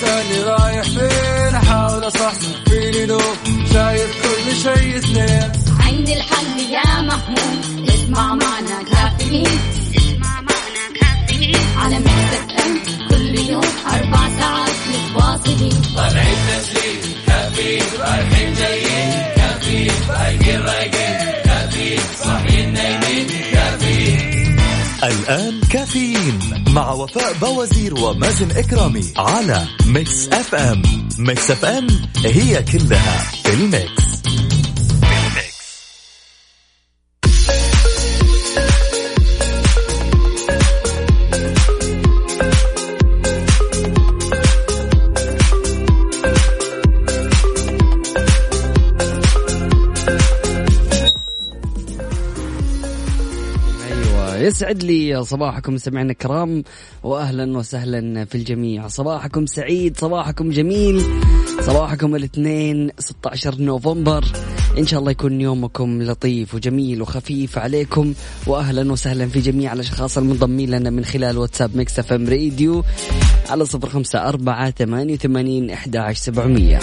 صباح كل يوم لا وفاء بوازير ومازن إكرامي على Mix FM Mix FM هي كلها في ال mix. يسعد لي صباحكم مستمعينا الكرام واهلا وسهلا في الجميع. صباحكم سعيد صباحكم جميل صباحكم الاثنين 16 نوفمبر. إن شاء الله يكون يومكم لطيف وجميل وخفيف عليكم واهلا وسهلا في جميع الأشخاص المنضمين لنا من خلال واتساب Mix FM Radio على صفر خمسة أربعة ثمانية وثمانين إحدى سبعمية.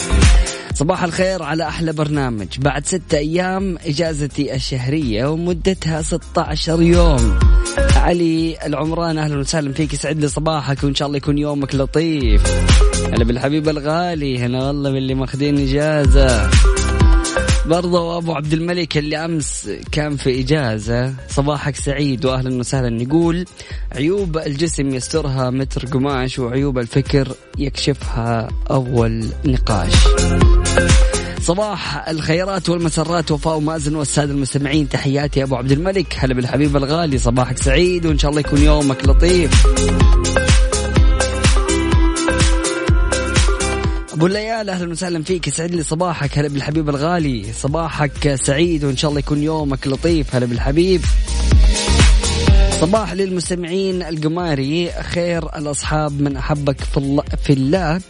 صباح الخير على أحلى برنامج. بعد ستة أيام إجازتي الشهرية ومدتها 16 يوم. علي العمران أهلا وسهلا فيك يسعد لي صباحك وإن شاء الله يكون يومك لطيف. هلا بالحبيب الغالي هنا والله باللي ماخذين إجازة. برضه أبو عبد الملك اللي أمس كان في إجازة. صباحك سعيد واهلا وسهلا. يقول عيوب الجسم يسترها متر قماش وعيوب الفكر يكشفها أول نقاش. صباح الخيرات والمسرات وفاء ومازن والسادة المستمعين تحياتي أبو عبد الملك هلا بالحبيب الغالي صباحك سعيد وإن شاء الله يكون يومك لطيف. أبو الليال أهلا وسهلا فيك يسعد لي صباحك هلا بالحبيب الغالي صباحك سعيد وإن شاء الله يكون يومك لطيف هلا بالحبيب. صباح للمستمعين القماري خير الأصحاب من أحبك في الله, في الله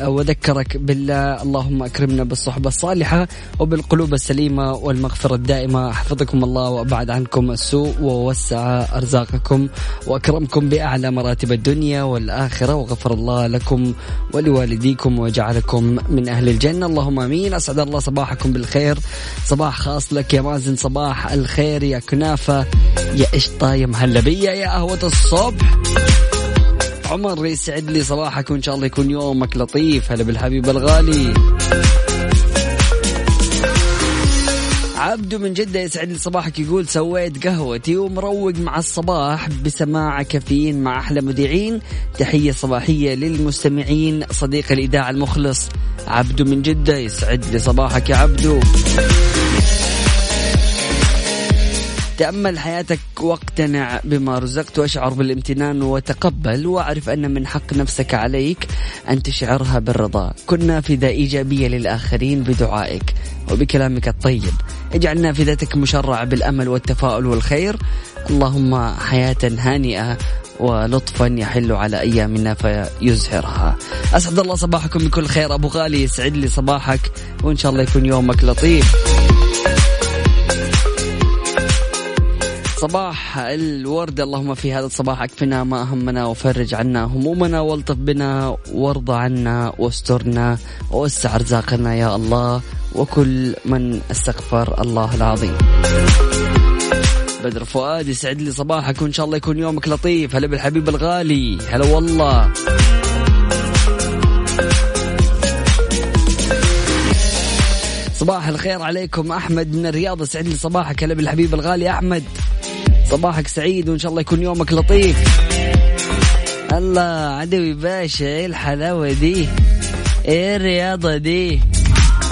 وذكرك بالله. اللهم أكرمنا بالصحبة الصالحة وبالقلوب السليمة والمغفرة الدائمة. حفظكم الله وأبعد عنكم السوء ووسع أرزاقكم وأكرمكم بأعلى مراتب الدنيا والآخرة. وغفر الله لكم ولوالديكم وجعلكم من أهل الجنة. اللهم آمين. أسعد الله صباحكم بالخير. صباح خاص لك يا مازن. صباح الخير يا كنافة. يا قشطة يا مهلبيه يا قهوة الصبح. عمر يسعد لي صباحك وإن شاء الله يكون يومك لطيف. هلا بالحبيب الغالي. عبدو من جدة يسعد لي صباحك يقول سويت قهوتي ومروق مع الصباح بسماع كافيين مع أحلى مذيعين. تحية صباحية للمستمعين صديق الإذاعة المخلص. عبدو من جدة يسعد لي صباحك يا عبدو. تأمل حياتك واقتنع بما رزقت واشعر بالامتنان وتقبل واعرف أن من حق نفسك عليك أن تشعرها بالرضا. كن نافذة إيجابية للآخرين بدعائك وبكلامك الطيب. اجعل نافذتك مشرعة بالأمل والتفاؤل والخير. اللهم حياة هانئة ولطفا يحل على أيامنا فيزهرها. أسعد الله صباحكم بكل خير. أبو غالي يسعد لي صباحك. وإن شاء الله يكون يومك لطيف. صباح الورد. اللهم في هذا الصباح اكفنا ما اهمنا وفرج عنا همومنا والطف بنا وارض عنا واسترنا ووسع ارزاقنا يا الله. وكل من استغفر الله العظيم. بدر فؤاد يسعد لي صباحك وإن شاء الله يكون يومك لطيف. هلا بالحبيب الغالي. هلا والله. صباح الخير عليكم. أحمد من الرياض يسعد لي صباحك. هلا بالحبيب الغالي أحمد. صباحك سعيد وإن شاء الله يكون يومك لطيف. الله عدوي باشا إيه الحلاوة دي؟ إيه الرياضة دي؟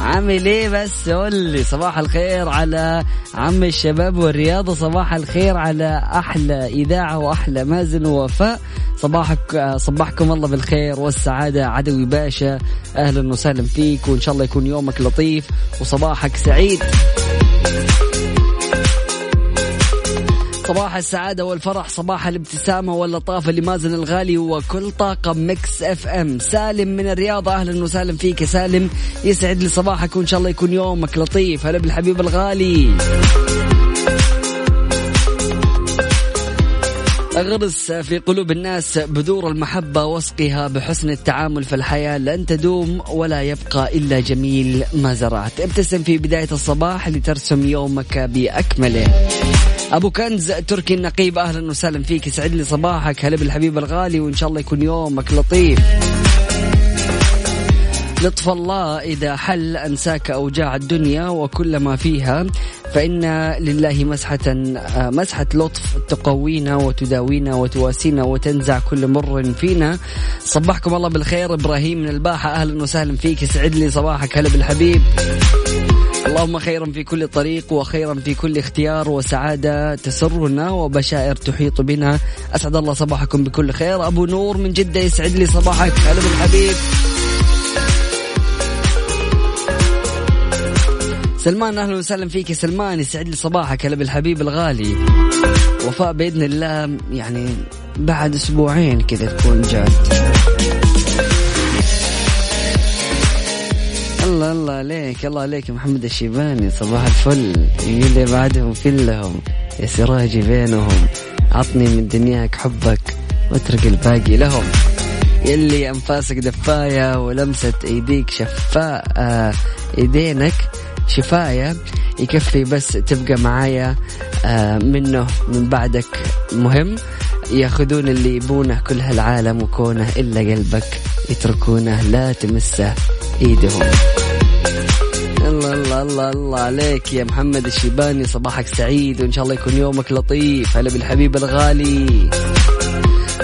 عامل إيه بس؟ قول لي صباح الخير على عم الشباب والرياضة صباح الخير على أحلى إذاعة وأحلى مازن ووفاء. صباحك صباحكم الله بالخير والسعادة عدوي باشا أهلا وسهلا فيك وإن شاء الله يكون يومك لطيف وصباحك سعيد. صباح السعادة والفرح صباح الابتسامة واللطافة لمازن الغالي وكل طاقم Mix FM. سالم من الرياضة أهلا وسهلا فيك يا سالم. يسعد لي صباحك وإن شاء الله يكون يومك لطيف. هلا بالحبيب الغالي. أغرس في قلوب الناس بذور المحبة واسقها بحسن التعامل في الحياة. لن تدوم ولا يبقى إلا جميل ما زرعت. ابتسم في بداية الصباح لترسم يومك بأكمله. أبو كنز تركي النقيب أهلا وسهلا فيك. يسعد لي صباحك هلا بالحبيب الغالي وإن شاء الله يكون يومك لطيف. لطف الله إذا حل أنساك أوجاع الدنيا وكل ما فيها فإن لله مسحة مسحة لطف تقوينا وتداوينا وتواسينا وتنزع كل مر فينا. صبحكم الله بالخير إبراهيم من الباحة أهلا وسهلا فيك. يسعد لي صباحك هلا بالحبيب. اللهم خيرا في كل طريق وخيرا في كل اختيار وسعادة تسرنا وبشائر تحيط بنا. أسعد الله صباحكم بكل خير. أبو نور من جدة يسعد لي صباحك. هلا بالحبيب. سلمان أهلا وسهلا فيك يا سلمان. يسعد لي صباحك. هلا بالحبيب الغالي. وفاء بإذن الله يعني بعد أسبوعين كذا تكون جات. الله الله عليك الله عليك محمد الشيباني. صباح الفل. يقول لي بعدهم كلهم يا سراجي بينهم. عطني من دنياك حبك واترك الباقي لهم. يلي أنفاسك دفاية ولمسة إيديك شفاء إيدينك شفاية. يكفي بس تبقى معايا آه، منه من بعدك مهم. ياخذون اللي يبونه كل هالعالم وكونه إلا قلبك يتركونه لا تمسه إيدهم. الله الله الله عليك يا محمد الشيباني. صباحك سعيد وإن شاء الله يكون يومك لطيف. هلا بالحبيب الغالي.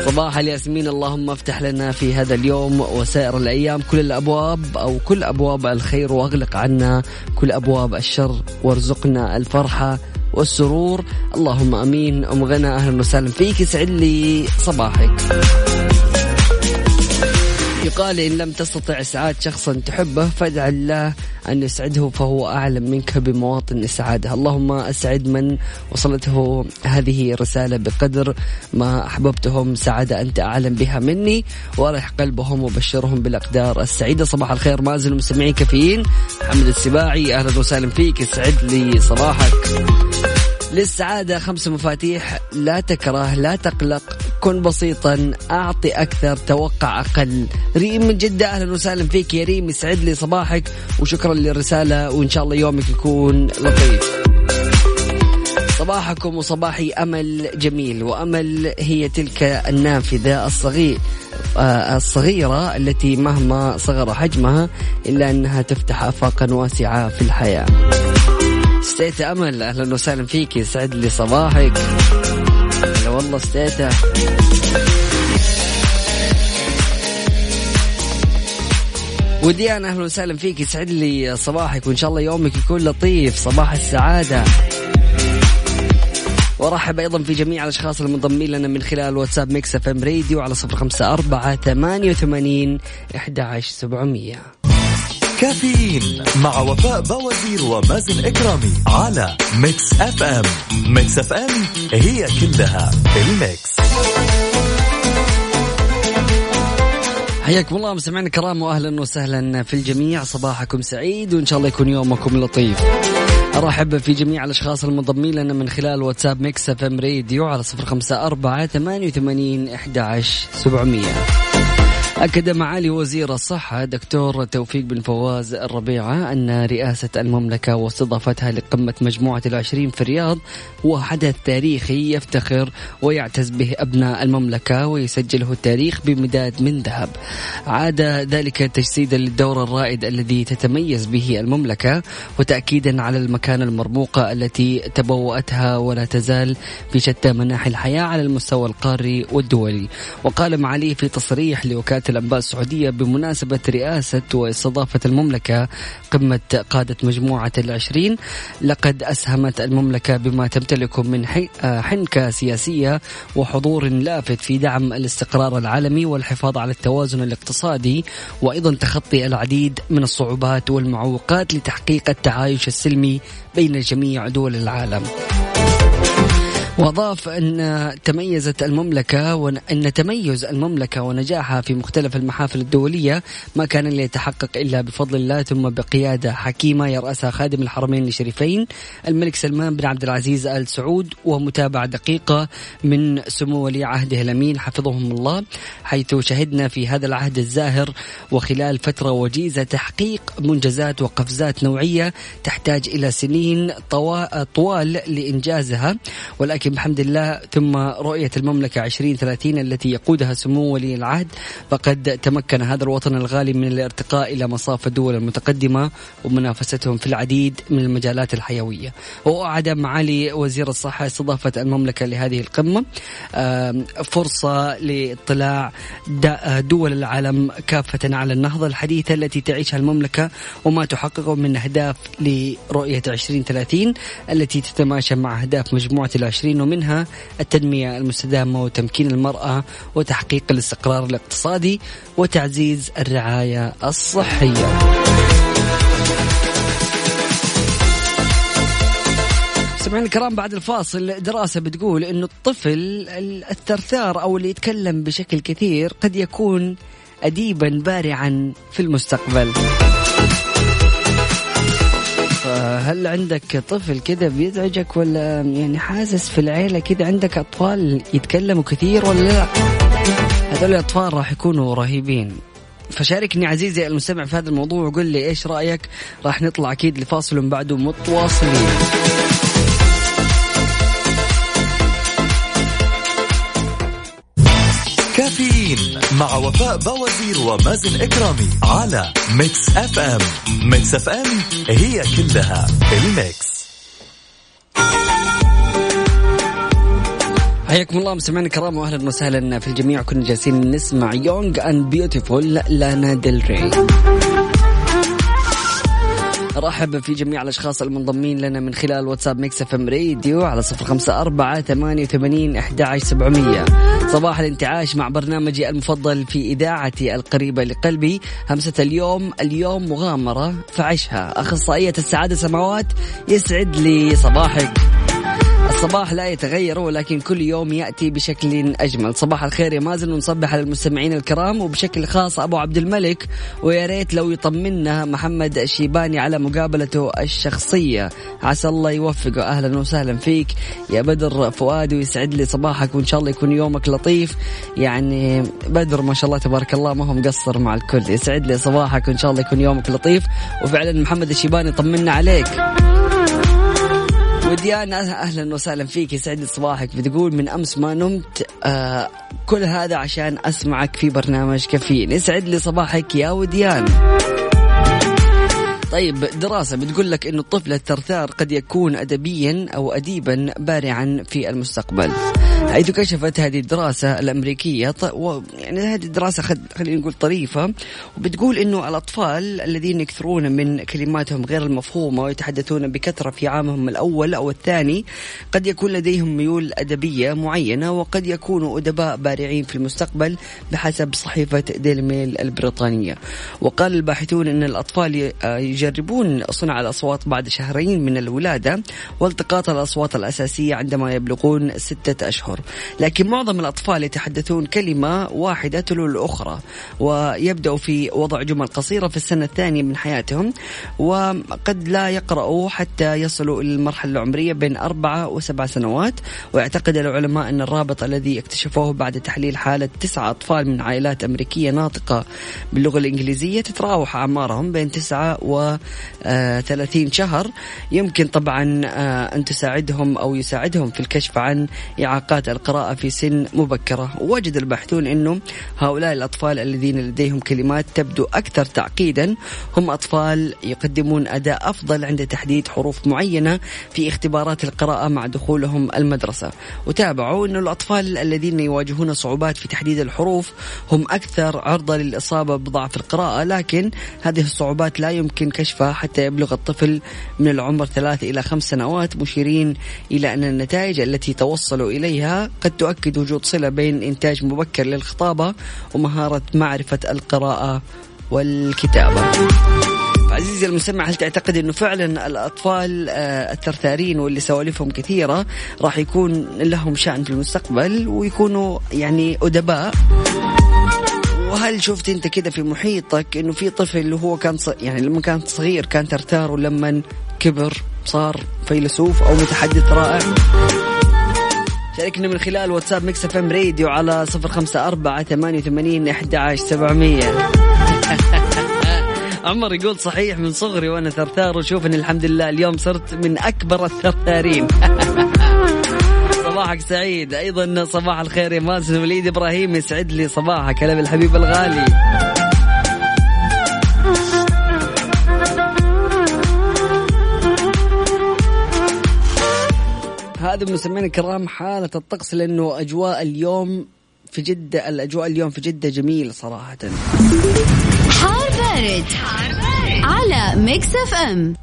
صباح الياسمين. اللهم افتح لنا في هذا اليوم وسائر الأيام كل الأبواب أو كل أبواب الخير واغلق عنا كل أبواب الشر وارزقنا الفرحة والسرور. اللهم آمين. أم غنى أهلا وسهلا فيك. يسعد لي صباحك. يقال إن لم تستطع إسعاد شخصا تحبه فادع الله أن يسعده فهو أعلم منك بمواطن إسعاده. اللهم أسعد من وصلته هذه الرسالة بقدر ما أحببتهم. سعادة أنت أعلم بها مني وأرح قلبهم وبشرهم بالأقدار السعيدة. صباح الخير مازن مستمعين كافيين. محمد السباعي أهلا وسهلا فيك. يسعد لي صباحك. للسعادة خمس مفاتيح. لا تكره لا تقلق. كن بسيطا. أعطي أكثر توقع أقل. ريم من جدة أهلا وسهلا فيك يا ريم. يسعد لي صباحك وشكرا للرسالة وإن شاء الله يومك يكون لطيف. صباحكم وصباحي أمل جميل وأمل هي تلك النافذة الصغير آه، الصغيرة التي مهما صغر حجمها إلا أنها تفتح آفاقا واسعة في الحياة. ستيتا أمل. أهلا وسهلا فيك. يسعد لي صباحك. هلا والله ستيتا وديان أهلا وسهلا فيك. يسعد لي صباحك. وإن شاء الله يومك يكون لطيف. صباح السعادة. وأرحب أيضا في جميع الأشخاص المنضمين لنا من خلال واتساب Mix FM Radio على صفر خمسة أربعة ثمانية وثمانين إحدى عشر سبعمئه كافيين مع وفاء بوازير ومازن إكرامي على Mix FM. Mix FM هي كلها ال Mix. حياكم الله مستمعينا الكرام واهلا وسهلا في الجميع. صباحكم سعيد وإن شاء الله يكون يومكم لطيف. أرحب في جميع الأشخاص المنضمين لنا من خلال واتساب Mix FM Radio على صفر خمسة أربعة ثمانية وثمانين إحدى عشر سبعمئه أكد معالي وزير الصحة دكتور توفيق بن فواز الربيعة أن رئاسة المملكة واستضافتها لقمة مجموعة العشرين في الرياض هو حدث تاريخي يفتخر ويعتز به أبناء المملكة ويسجله التاريخ بمداد من ذهب. عادا ذلك تجسيدا للدور الرائد الذي تتميز به المملكة وتأكيدا على المكانة المرموقة التي تبوأتها ولا تزال في شتى مناحي الحياة على المستوى القاري والدولي. وقال معاليه في تصريح لوكالة الأنباء السعودية بمناسبة رئاسة واستضافة المملكة قمة قادة مجموعة العشرين لقد أسهمت المملكة بما تمتلكه من حنكة سياسية وحضور لافت في دعم الاستقرار العالمي والحفاظ على التوازن الاقتصادي وأيضا تخطي العديد من الصعوبات والمعوقات لتحقيق التعايش السلمي بين جميع دول العالم. وأضاف أن تميزت المملكة وأن تميز المملكة ونجاحها في مختلف المحافل الدولية ما كان ليتحقق إلا بفضل الله ثم بقيادة. حكيمة يرأسها خادم الحرمين الشريفين الملك سلمان بن عبد العزيز آل سعود ومتابعة دقيقة من سمو ولي عهده الأمين حفظهم الله حيث شهدنا في هذا العهد الزاهر وخلال فترة وجيزة تحقيق منجزات وقفزات نوعية تحتاج إلى سنين طوال لإنجازها. ولكن بحمد الله ثم رؤية المملكة 2030 التي يقودها سمو ولي العهد. فقد تمكن هذا الوطن الغالي من الارتقاء إلى مصاف الدول المتقدمة ومنافستهم في العديد من المجالات الحيوية. وأعد معالي وزير الصحة استضافة المملكة لهذه القمة فرصة لاطلاع دول العالم كافة على النهضة الحديثة التي تعيشها المملكة وما تحققه من أهداف لرؤية 2030 التي تتماشى مع أهداف مجموعة العشرين ومنها التنمية المستدامة وتمكين المرأة وتحقيق الاستقرار الاقتصادي وتعزيز الرعاية الصحية. سمعنا الكرام بعد الفاصل. دراسة بتقول إنه الطفل الثرثار أو اللي يتكلم بشكل كثير قد يكون اديبا بارعا في المستقبل. هل عندك طفل كذا بيزعجك ولا يعني حاسس في العيلة كذا عندك أطفال يتكلموا كثير ولا لا؟ هذول الأطفال راح يكونوا رهيبين. فشاركني عزيزي المستمع في هذا الموضوع وقول لي إيش رأيك؟ راح نطلع أكيد لفاصل بعده متواصلين. كافيين مع وفاء بوازير ومازن إكرامي على Mix FM. Mix FM هي كلها ال Mix. حياكم الله مستمعينا الكرام واهلا وسهلا في الجميع. كنا جالسين نسمع Young and Beautiful ل Lana Del Rey. رحب في جميع الأشخاص المنضمين لنا من خلال واتساب Mix FM Radio على صفر خمسة أربعة ثمانية وثمانين أحد سبعمية. صباح الانتعاش مع برنامجي المفضل في إذاعتي القريبة لقلبي. همسة اليوم اليوم مغامرة فعشها. أخصائية السعادة سماوات يسعد لي صباحك. الصباح لا يتغير ولكن كل يوم يأتي بشكل أجمل. صباح الخير يا مازن ونصبح على المستمعين الكرام. وبشكل خاص أبو عبد الملك ويا ريت لو يطمنا محمد الشيباني على مقابلته الشخصية. عسى الله يوفقه. أهلا وسهلا فيك يا بدر فؤاد ويسعد لي صباحك وإن شاء الله يكون يومك لطيف. يعني بدر ما شاء الله تبارك الله ما هو مقصر مع الكل. يسعد لي صباحك وإن شاء الله يكون يومك لطيف. وفعلا محمد الشيباني طمنا عليك. وديان أهلا وسهلا فيك يسعد صباحك. بتقول من أمس ما نمت آه كل هذا عشان أسمعك في برنامج كافيين. يسعد لي صباحك يا وديان. طيب دراسة بتقول لك أن الطفل الثرثار قد يكون أدبيا أو أديبا بارعا في المستقبل. حيث كشفت هذه الدراسة الأمريكية يعني هذه الدراسة خلينا نقول طريفة وبتقول أنه الأطفال الذين يكثرون من كلماتهم غير المفهومة ويتحدثون بكثرة في عامهم الأول أو الثاني قد يكون لديهم ميول أدبية معينة وقد يكونوا أدباء بارعين في المستقبل بحسب صحيفة ديلي ميل البريطانية. وقال الباحثون أن الأطفال يجربون صنع الأصوات بعد شهرين من الولادة والتقاط الأصوات الأساسية عندما يبلغون ستة أشهر. لكن معظم الأطفال يتحدثون كلمة واحدة تلو الأخرى ويبدأوا في وضع جمل قصيرة في السنة الثانية من حياتهم وقد لا يقرأوا حتى يصلوا إلى المرحلة العمرية بين أربعة وسبع سنوات. ويعتقد العلماء أن الرابط الذي اكتشفوه بعد تحليل حالة تسعة أطفال من عائلات أمريكية ناطقة باللغة الإنجليزية تتراوح أعمارهم بين تسعة و 30 شهر. يمكن طبعا أن تساعدهم أو يساعدهم في الكشف عن إعاقات القراءة في سن مبكرة. وجد الباحثون أنه هؤلاء الأطفال الذين لديهم كلمات تبدو أكثر تعقيدا. هم أطفال يقدمون أداء أفضل عند تحديد حروف معينة في اختبارات القراءة مع دخولهم المدرسة. وتابعوا أنه الأطفال الذين يواجهون صعوبات في تحديد الحروف هم أكثر عرضة للإصابة بضعف القراءة. لكن هذه الصعوبات لا يمكن كشفها حتى يبلغ الطفل من العمر ثلاث إلى خمس سنوات مشيرين إلى أن النتائج التي توصلوا إليها قد تؤكد وجود صلة بين إنتاج مبكر للخطابة ومهارة معرفة القراءة والكتابة عزيزي المستمع هل تعتقد إنه فعلا الأطفال آه، الثرثارين واللي سوالفهم كثيرة راح يكون لهم شأن في المستقبل ويكونوا يعني أدباء وهل شفت أنت كذا في محيطك إنه في طفل اللي هو كان. يعني لما كان صغير كان ترتار ولما كبر صار فيلسوف أو متحدث رائع شاركنا من خلال واتساب Mix FM Radio على صفر خمسة أربعة ثمانية وثمانين أحد سبعمية. عمر يقول صحيح من صغري وأنا ثرثار وشوف ان الحمد لله اليوم صرت من أكبر الثرثارين. صباحك سعيد. أيضا صباح الخير يا مازن وليد إبراهيم يسعد لي صباحك. هلا بالحبيب الغالي. هذا مستمعينا الكرام حالة الطقس لأنه أجواء اليوم في جدة الأجواء اليوم في جدة جميلة صراحة حار بارد, حار بارد. على Mix FM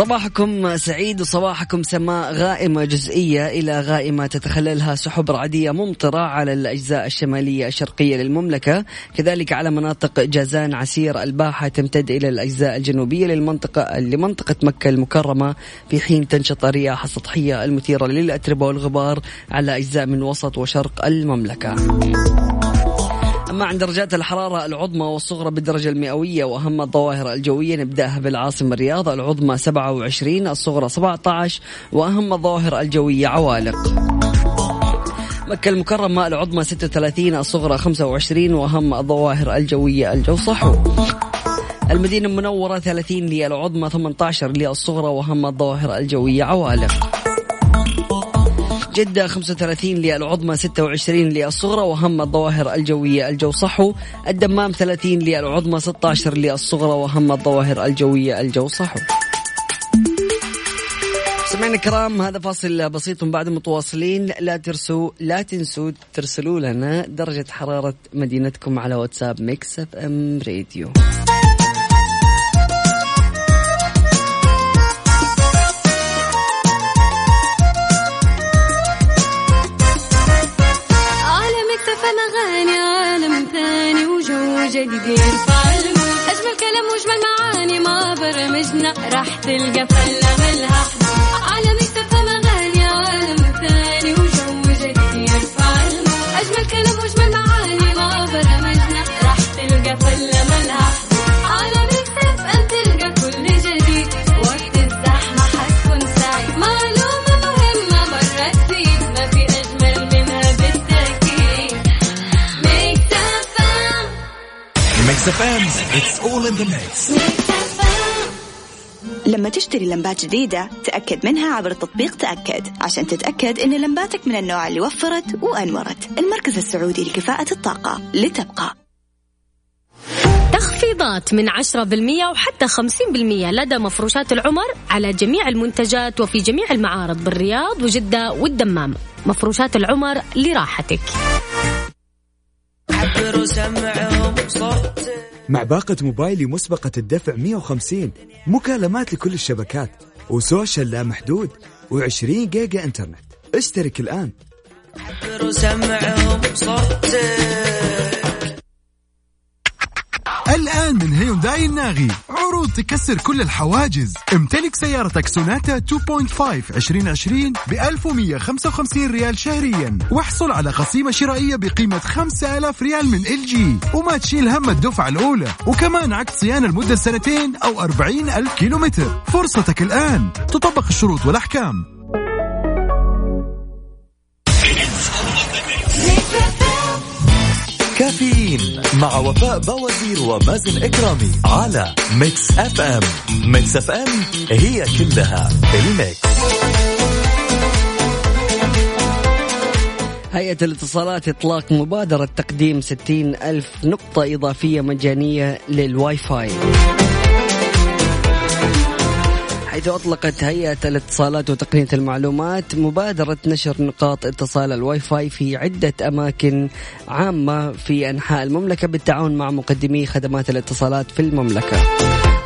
صباحكم سعيد وصباحكم سماء غائمة جزئية إلى غائمة تتخللها سحب رعدية ممطرة على الأجزاء الشمالية الشرقية للمملكة. كذلك على مناطق جازان عسير الباحة تمتد إلى الأجزاء الجنوبية للمنطقة لمنطقة مكة المكرمة. في حين تنشط الرياح السطحية المثيرة للأتربة والغبار على أجزاء من وسط وشرق المملكة. أما عن درجات الحرارة العظمى والصغرى بالدرجة المئوية وأهم الظواهر الجوية نبدأها بالعاصمة الرياض العظمى 27 الصغرى 17 وأهم الظواهر الجوية عوالق. مكة المكرمة العظمى 36 الصغرى 25 وأهم الظواهر الجوية الجو صحو المدينة المنورة 30 للعظمى 18 للصغرى وأهم الظواهر الجوية عوالق. جدة 35 للعظمى 26 للصغرى وهم الظواهر الجوية الجو صحو. الدمام 30 للعظمى 16 للصغرى وهم الظواهر الجوية الجو صحو. سمعنا الكرام هذا فاصل بسيط بعد متواصلين. لا ترسوا لا تنسوا ترسلوا لنا درجة حرارة مدينتكم على واتساب Mix FM Radio. جديد. يرفع أجمل كلام وأجمل معاني مع برنامجنا راح تلقى فلة ملها على ميكس اف ام اتس اول ان ذا ميكس لما تشتري لمبات جديدة تأكد منها عبر تطبيق تأكد عشان تتأكد أن لمباتك من النوع اللي وفرت وأنورت. المركز السعودي لكفاءة الطاقة لتبقى. تخفيضات من 10% وحتى 50% لدى مفروشات العمر على جميع المنتجات وفي جميع المعارض بالرياض وجدة والدمام. مفروشات العمر لراحتك. مع باقة موبايلي مسبقة الدفع 150 مكالمات لكل الشبكات و social لا محدود و20 جيجا إنترنت. اشترك الآن. الآن من هيونداي الناغي. عروض تكسر كل الحواجز. امتلك سيارتك سوناتا 2.5 2020 ب 1155 ريال شهريا. واحصل على قسيمة شرائية بقيمة 5000 ريال من LG. وما تشيل هم الدفعة الأولى. وكمان عقد صيانة لمدة سنتين أو 40 ألف كيلومتر. فرصتك الآن. تطبق الشروط والأحكام. كافيين مع وفاء بوازير ومازن إكرامي على Mix FM. Mix FM هي كلها ال Mix. هيئة الاتصالات إطلاق مبادرة تقديم 60 ألف نقطة إضافية مجانية للواي فاي. حيث أطلقت هيئة الاتصالات وتقنية المعلومات مبادرة نشر نقاط اتصال الواي فاي في عدة أماكن عامة في أنحاء المملكة بالتعاون مع مقدمي خدمات الاتصالات في المملكة.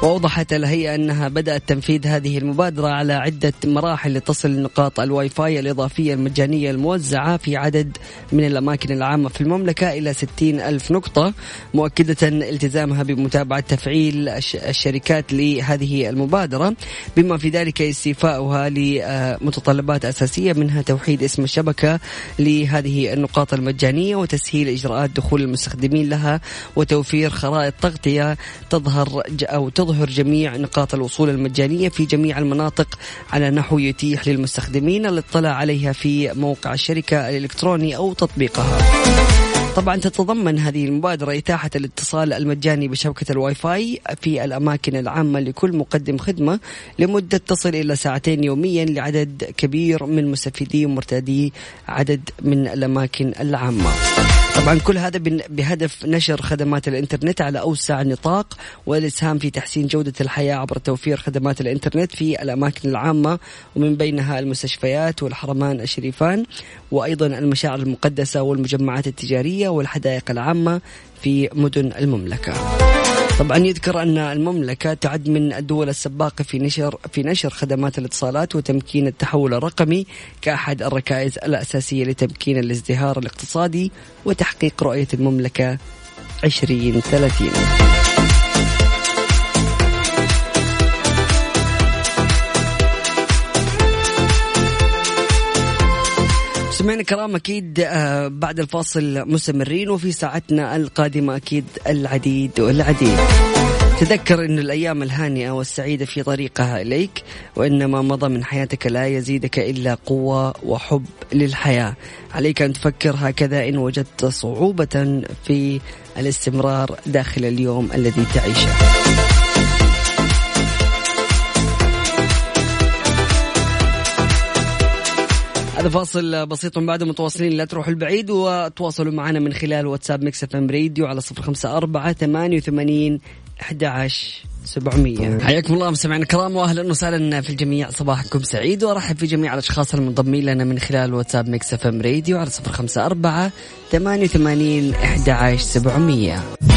وأوضحت الهيئة أنها بدأت تنفيذ هذه المبادرة على عدة مراحل تصل نقاط الواي فاي الإضافية المجانية الموزعة في عدد من الأماكن العامة في المملكة إلى 60 ألف نقطة مؤكدة التزامها بمتابعة تفعيل الشركات لهذه المبادرة بما في ذلك استيفاؤها لمتطلبات أساسية منها توحيد اسم الشبكة لهذه النقاط المجانية وتسهيل إجراءات دخول المستخدمين لها وتوفير خرائط تغطية تظهر أو تظهر جميع نقاط الوصول المجانية في جميع المناطق على نحو يتيح للمستخدمين الاطلاع عليها في موقع الشركة الإلكتروني أو تطبيقها. طبعا تتضمن هذه المبادرة إتاحة الاتصال المجاني بشبكة الواي فاي في الأماكن العامة لكل مقدم خدمة لمدة تصل إلى ساعتين يوميا لعدد كبير من مستفيدي ومرتادي عدد من الأماكن العامة. طبعا كل هذا بهدف نشر خدمات الإنترنت على أوسع نطاق والإسهام في تحسين جودة الحياة عبر توفير خدمات الإنترنت في الأماكن العامة ومن بينها المستشفيات والحرمان الشريفان وأيضا المشاعر المقدسة والمجمعات التجارية والحدائق العامة في مدن المملكة. طبعا يذكر أن المملكة تعد من الدول السباقة في نشر في نشر خدمات الاتصالات وتمكين التحول الرقمي كأحد الركائز الأساسية لتمكين الازدهار الاقتصادي وتحقيق رؤية المملكة 2030. مستمعينا الكرام أكيد آه، بعد الفاصل مستمرين وفي ساعتنا القادمة أكيد العديد والعديد. تذكر أن الأيام الهانئة والسعيدة في طريقها إليك وإنما مضى من حياتك لا يزيدك إلا قوة وحب للحياة. عليك أن تفكر هكذا إن وجدت صعوبة في الاستمرار داخل اليوم الذي تعيشه. هذا فاصل بسيط من بعده متواصلين لا تروحوا البعيد وتواصلوا معنا من خلال واتساب Mix FM Radio على صفر خمسة أربعة ثمانية وثمانين 11 700 طيب. حياكم الله مستمعينا الكرام واهلا وسهلا في الجميع. صباحكم سعيد وارحب في جميع الأشخاص المنضمين لنا من خلال واتساب Mix FM Radio على 054 88 11 700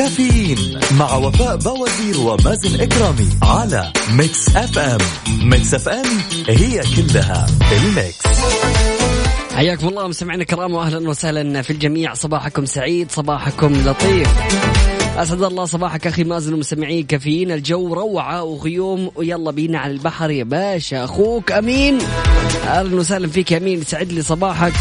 كافيين مع وفاء بوازير ومازن إكرامي على Mix FM. Mix FM هي كلها ال Mix. حياكم الله مستمعينا الكرام واهلا وسهلا في الجميع. صباحكم سعيد صباحكم لطيف. أسعد الله صباحك أخي مازن ومستمعين كافيين. الجو روعة وغيوم. ويلا بينا على البحر يا باشا. أخوك أمين. أهلا وسهلا فيك أمين. يسعد لي صباحك.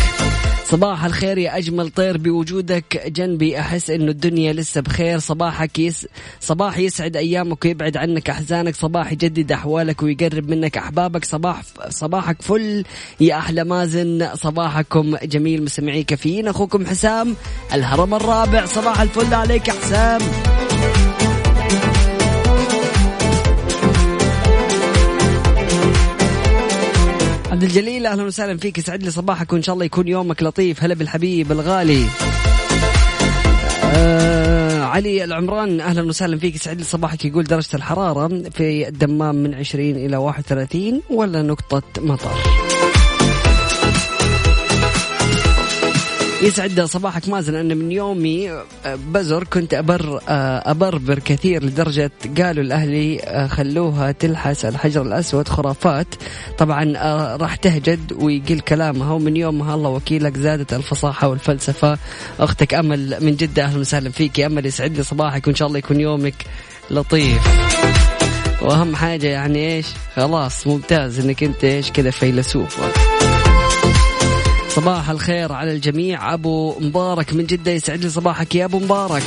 صباح الخير يا أجمل طير بوجودك. جنبي أحس إنه الدنيا لسه بخير. صباحك يس صباح يسعد أيامك ويبعد عنك أحزانك. صباح يجدد أحوالك ويقرب منك أحبابك. صباح صباحك فل يا أحلى مازن. صباحكم جميل. مستمعي كافيين. أخوكم حسام. الهرم الرابع. صباح الفل عليك يا حسام. عبد الجليل أهلا وسهلا فيك. يسعد لي صباحك وإن شاء الله يكون يومك لطيف. هلا بالحبيب الغالي. آه علي العمران أهلا وسهلا فيك. يسعد لي صباحك. يقول درجة الحرارة في الدمام من 20 إلى 31 ولا نقطة مطر؟ يسعد صباحك مازن أنا من يومي آه، بزر كنت أبر آه، أبربر كثير لدرجة قالوا الأهلي آه، خلوها تلحس الحجر الأسود خرافات. طبعا راح تهجد ويقل كلامها ومن يومها الله وكيلك زادت الفصاحة والفلسفة. أختك أمل من جدة أهلا وسهلا فيك. يا أمل يسعد لي صباحك وإن شاء الله يكون يومك لطيف. وأهم حاجة يعني إيش؟ خلاص ممتاز إنك أنت إيش كذا فيلسوف. صباح الخير على الجميع. أبو مبارك من جدة يسعد لي صباحك يا أبو مبارك.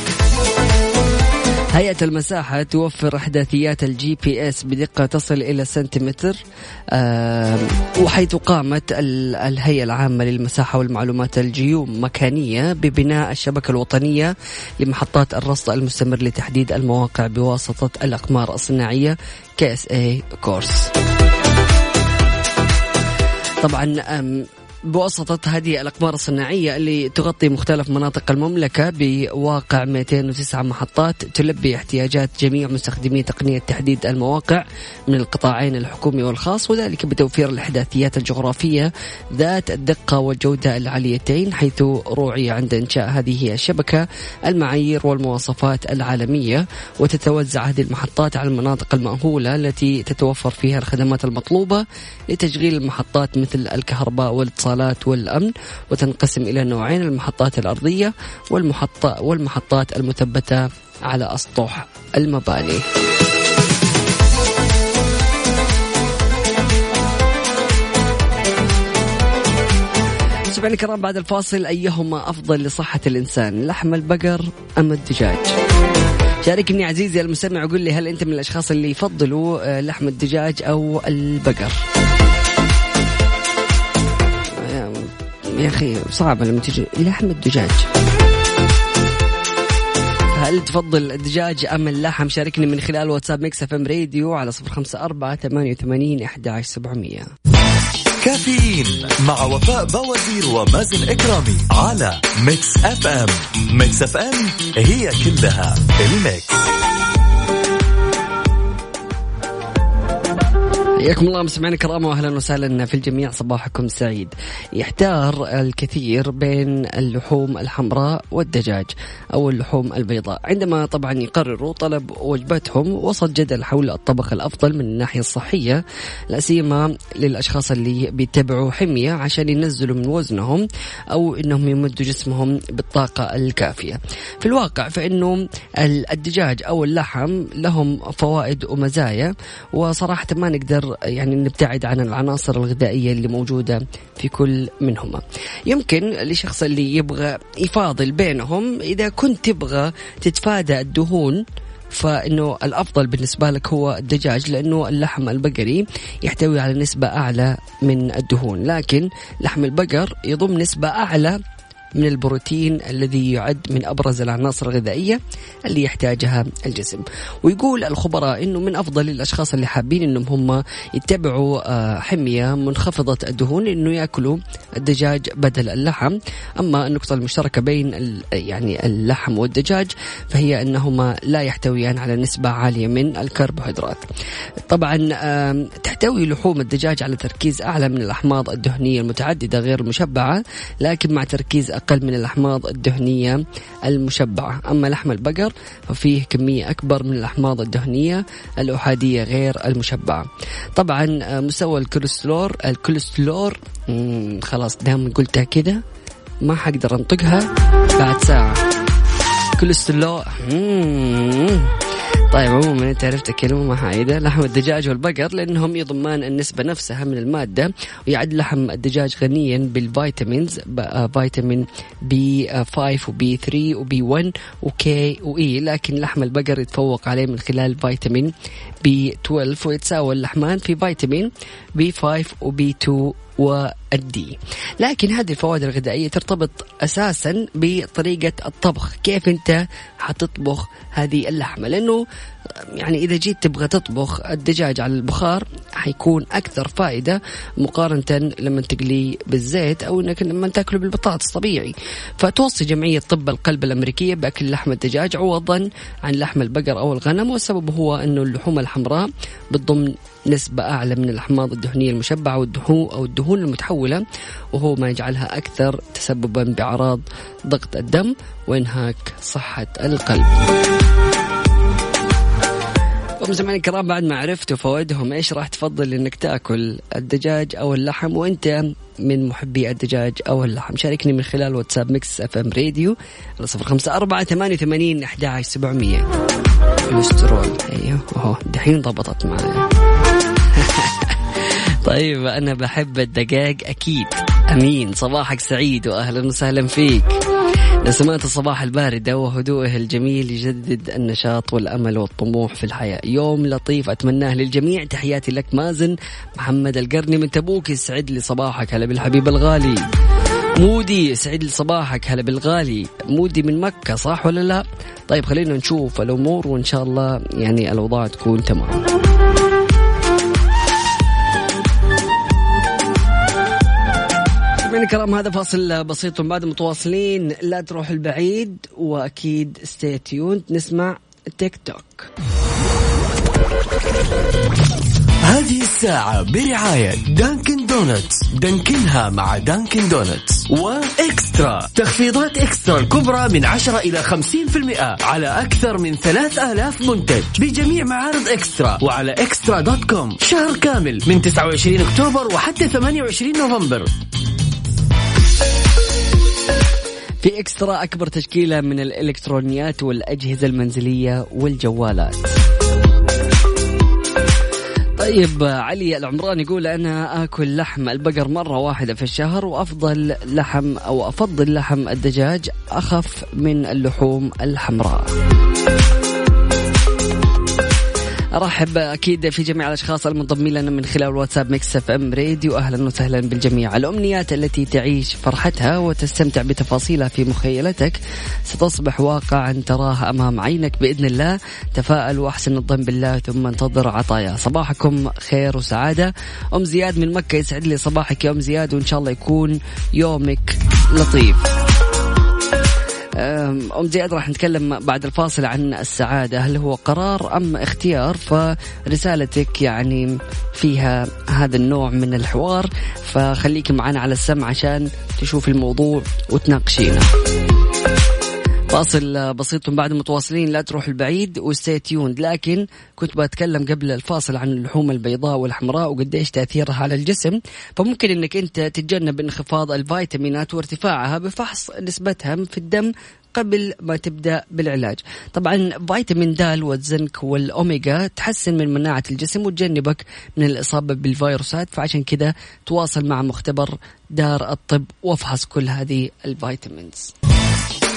هيئة المساحة توفر إحداثيات ال GPS بدقة تصل إلى سنتيمتر وحيث قامت الهيئة العامة للمساحة والمعلومات الجيومكانية ببناء الشبكة الوطنية لمحطات الرصد المستمر لتحديد المواقع بواسطة الأقمار الصناعية KSA CORS طبعا بواسطة هذه الأقمار الصناعية اللي تغطي مختلف مناطق المملكة بواقع 209 محطات تلبي احتياجات جميع مستخدمي تقنية تحديد المواقع من القطاعين الحكومي والخاص وذلك بتوفير الإحداثيات الجغرافية ذات الدقة والجودة العاليتين حيث روعي عند إنشاء هذه الشبكة المعايير والمواصفات العالمية وتتوزع هذه المحطات على المناطق المأهولة التي تتوفر فيها الخدمات المطلوبة لتشغيل المحطات مثل الكهرباء والاتصالات والأمن وتنقسم إلى نوعين المحطات الأرضية والمحطة والمحطات المثبتة على أسطح المباني. مستمعينا الكرام بعد الفاصل أيهما أفضل لصحة الإنسان؟ لحم البقر أم الدجاج؟ شاركني عزيزي المستمع وقول لي هل أنت من الأشخاص اللي يفضلوا آه، لحم الدجاج أو البقر؟ يا أخي صعبة لما تجي. لحم الدجاج هل تفضل الدجاج أم اللحم؟ شاركني من خلال واتساب Mix FM Radio على صفر خمسة أربعة ثمانية وثمانين أحد عشر سبعمية. كافيين مع وفاء بوازير ومازن إكرامي على Mix FM. Mix FM هي كلها ال Mix. حياكم الله مستمعينا الكرام واهلا وسهلا في الجميع صباحكم سعيد. يحتار الكثير بين اللحوم الحمراء والدجاج أو اللحوم البيضاء، عندما طبعا يقرروا طلب وجبتهم وسط جدل حول الطبخ الأفضل من الناحية الصحية، لا سيما للأشخاص اللي بيتبعوا حمية عشان ينزلوا من وزنهم أو إنهم يمدوا جسمهم بالطاقة الكافية. في الواقع فإنه الدجاج أو اللحم لهم فوائد ومزايا وصراحة ما نقدر يعني نبتعد عن العناصر الغذائية اللي موجودة في كل منهما. يمكن لشخص اللي يبغى يفاضل بينهم إذا كنت تبغى تتفادى الدهون فإنه الأفضل بالنسبة لك هو الدجاج لأنه اللحم البقري يحتوي على نسبة أعلى من الدهون لكن لحم البقر يضم نسبة أعلى من البروتين الذي يعد من أبرز العناصر الغذائية اللي يحتاجها الجسم. ويقول الخبراء إنه من أفضل الأشخاص اللي حابين إنهم هم يتبعوا آه، حمية منخفضة الدهون إنه يأكلوا الدجاج بدل اللحم. أما النقطة المشتركة بين يعني اللحم والدجاج فهي أنهما لا يحتويان على نسبة عالية من الكربوهيدرات. طبعا تحتوي لحوم الدجاج على تركيز أعلى من الأحماض الدهنية المتعددة غير المشبعه لكن مع تركيز من الأحماض الدهنية المشبعة. أما لحم البقر ففيه كمية أكبر من الأحماض الدهنية الأحادية غير المشبعة. طبعا آه، مستوى الكوليسترول الكوليسترول خلاص دام قلتها كذا ما حقدر أنطقها بعد ساعة. كوليسترول طيب عموما أنت عرفت كلمة حايدة لحم الدجاج والبقر لأنهم يضمان النسبة نفسها من المادة ويعد لحم الدجاج غنيا بال vitamins آه، فيتامين بي 5 وبي 3 وبي 1 وكي وإي لكن لحم البقر يتفوق عليه من خلال فيتامين B 12 ويتساوى اللحمان في فيتامين B 5 و B 2 وال D. لكن هذه الفوائد الغذائية ترتبط أساسا بطريقة الطبخ. كيف أنت حتطبخ هذه اللحمة؟ لأنه يعني إذا جيت تبغى تطبخ الدجاج على البخار حيكون أكثر فائدة مقارنة لما تقليه بالزيت أو إنك لما تأكله بالبطاطس طبيعي. فتوصي جمعية طب القلب الأمريكية بأكل لحم الدجاج عوضا عن لحم البقر أو الغنم والسبب هو أنه اللحوم الحمراء بتضم نسبة أعلى من الأحماض الدهنية المشبعة والدهون أو الدهون المتحولة وهو ما يجعلها أكثر تسببا بأعراض ضغط الدم وإنهاك صحة القلب. مستمعينا الكرام بعد ما عرفتوا فوائدهم إيش راح تفضل إنك تأكل؟ الدجاج أو اللحم؟ وأنت من محبي الدجاج أو اللحم. شاركني من خلال واتساب Mix FM Radio على صفر خمسة أربعة ثمانية وثمانين أحد عشر سبعمية. كوليسترول أيوه دحين ضبطت معايا. طيب أنا بحب الدجاج أكيد. أمين. صباحك سعيد واهلا وسهلا فيك. نسمات الصباح الباردة وهدوءه الجميل يجدد النشاط والأمل والطموح في الحياة. يوم لطيف أتمناه للجميع. تحياتي لك مازن محمد القرني من تبوك. يسعد لي صباحك. هلا بالحبيب الغالي. مودي يسعد لي صباحك. هلا بالغالي. مودي من مكة صح ولا لا؟ طيب خلينا نشوف الأمور وإن شاء الله يعني الأوضاع تكون تمام. مستمعينا الكرام هذا فاصل بسيط بعد متواصلين. لا تروح البعيد وأكيد stay tuned نسمع تيك توك هذه الساعة برعاية Dunkin' Donuts دانكنها مع Dunkin' Donuts و eXtra. تخفيضات eXtra الكبرى من 10 إلى 50% على أكثر من 3000 منتج. بجميع معارض eXtra. وعلى eXtra dot com. شهر كامل من 29 أكتوبر وحتى 28 نوفمبر. في eXtra أكبر تشكيلة من الإلكترونيات والأجهزة المنزلية والجوالات. طيب علي العمران يقول أنا آكل لحم البقر مرة واحدة في الشهر وأفضل لحم أو أفضل لحم الدجاج أخف من اللحوم الحمراء. ارحب أكيد في جميع الأشخاص المنضمين لنا من خلال واتساب Mix FM Radio. أهلا وسهلا بالجميع. الأمنيات التي تعيش فرحتها وتستمتع بتفاصيلها في مخيلتك ستصبح واقعا تراها أمام عينك بإذن الله. تفائل وأحسن الظن بالله ثم انتظر عطايا. صباحكم خير وسعادة. أم زياد من مكة يسعد لي صباحك يا أم زياد وإن شاء الله يكون يومك لطيف. أم زياد راح نتكلم بعد الفاصل عن السعادة. هل هو قرار أم اختيار؟ فرسالتك يعني فيها هذا النوع من الحوار. فخليك معنا على السمع عشان تشوف الموضوع وتناقشينا فاصل بسيط بعد متواصلين لا تروح البعيد و stay tuned لكن كنت بتكلم قبل الفاصل عن اللحوم البيضاء والحمراء وقديش تأثيرها على الجسم. فممكن إنك أنت تتجنب انخفاض الفيتامينات وارتفاعها بفحص نسبتها في الدم قبل ما تبدأ بالعلاج. طبعا فيتامين د والزنك والاوميجا تحسن من مناعة الجسم وتجنبك من الإصابة بالفيروسات. فعشان كذا تواصل مع مختبر دار الطب وافحص كل هذه ال vitamins.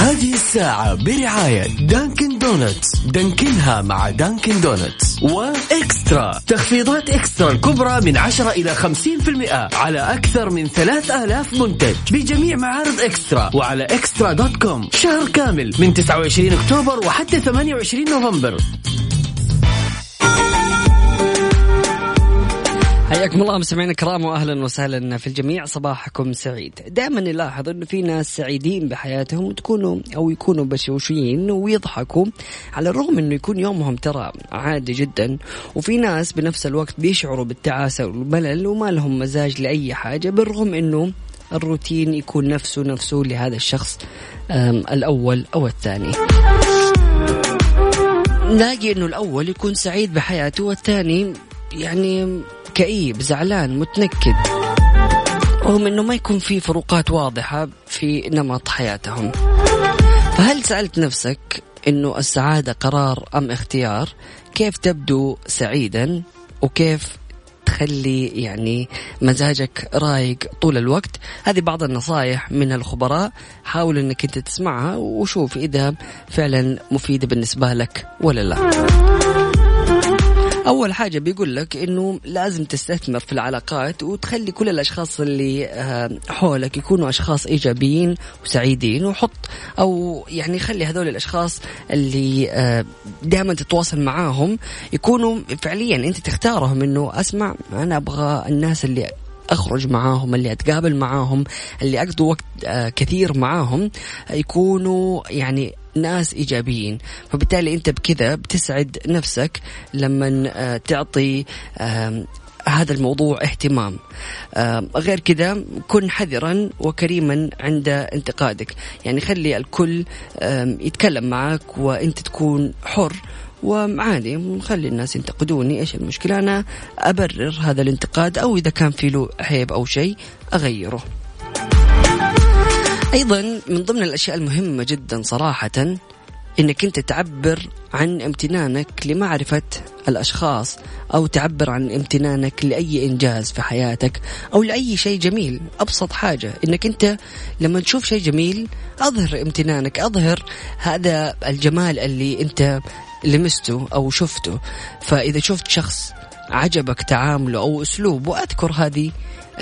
هذه الساعة برعاية Dunkin' Donuts دانكنها مع Dunkin' Donuts و Extra. تخفيضات Extra الكبرى من 10 إلى 50% على أكثر من 3000 منتج. بجميع معارض Extra وعلى Extra dot com. شهر كامل من 29 أكتوبر وحتى 28 نوفمبر. حياكم الله مستمعينا الكرام واهلا وسهلا في الجميع. صباحكم سعيد. دائما نلاحظ انه في ناس سعيدين بحياتهم وتكونوا أو يكونوا بشوشين ويضحكوا على الرغم أنه يكون يومهم ترى عادي جدا. وفي ناس بنفس الوقت بيشعروا بالتعاسة والملل وما لهم مزاج لأي حاجة بالرغم أنه الروتين يكون نفسه نفسه لهذا الشخص الأول أو الثاني. نلاقي أنه الأول يكون سعيد بحياته والثاني يعني كئيب زعلان متنكد. رغم إنه ما يكون في فروقات واضحة في نمط حياتهم. فهل سألت نفسك إنه السعادة قرار أم اختيار؟ كيف تبدو سعيدا؟ وكيف تخلي يعني مزاجك رايق طول الوقت؟ هذه بعض النصائح من الخبراء. حاول إنك أنت تسمعها وشوف إذا فعلا مفيدة بالنسبة لك ولا لا. أول حاجة بيقول لك إنه لازم تستثمر في العلاقات وتخلي كل الأشخاص اللي آه، حولك يكونوا أشخاص إيجابيين وسعيدين وحط أو يعني خلي هذول الأشخاص اللي آه، دائما تتواصل معاهم يكونوا فعليا أنت تختارهم إنه أسمع أنا أبغى الناس اللي أخرج معاهم اللي أتقابل معاهم اللي اقضي وقت آه، كثير معاهم يكونوا يعني ناس إيجابيين. فبالتالي أنت بكذا بتسعد نفسك لما آه، تعطي هذا الموضوع اهتمام. غير كذا كن حذرا وكريما عند انتقادك. يعني خلي الكل يتكلم معك وأنت تكون حر وعادي نخلي الناس ينتقدوني إيش المشكلة؟ أنا أبرر هذا الانتقاد أو إذا كان في له عيب أو شيء أغيره. أيضا من ضمن الأشياء المهمة جدا صراحة إنك أنت تعبر عن امتنانك لمعرفة الأشخاص أو تعبر عن امتنانك لأي إنجاز في حياتك أو لأي شيء جميل. أبسط حاجة إنك أنت لما تشوف شيء جميل أظهر امتنانك أظهر هذا الجمال اللي أنت لمسته أو شفته. فإذا شفت شخص عجبك تعامله أو أسلوبه أذكر هذه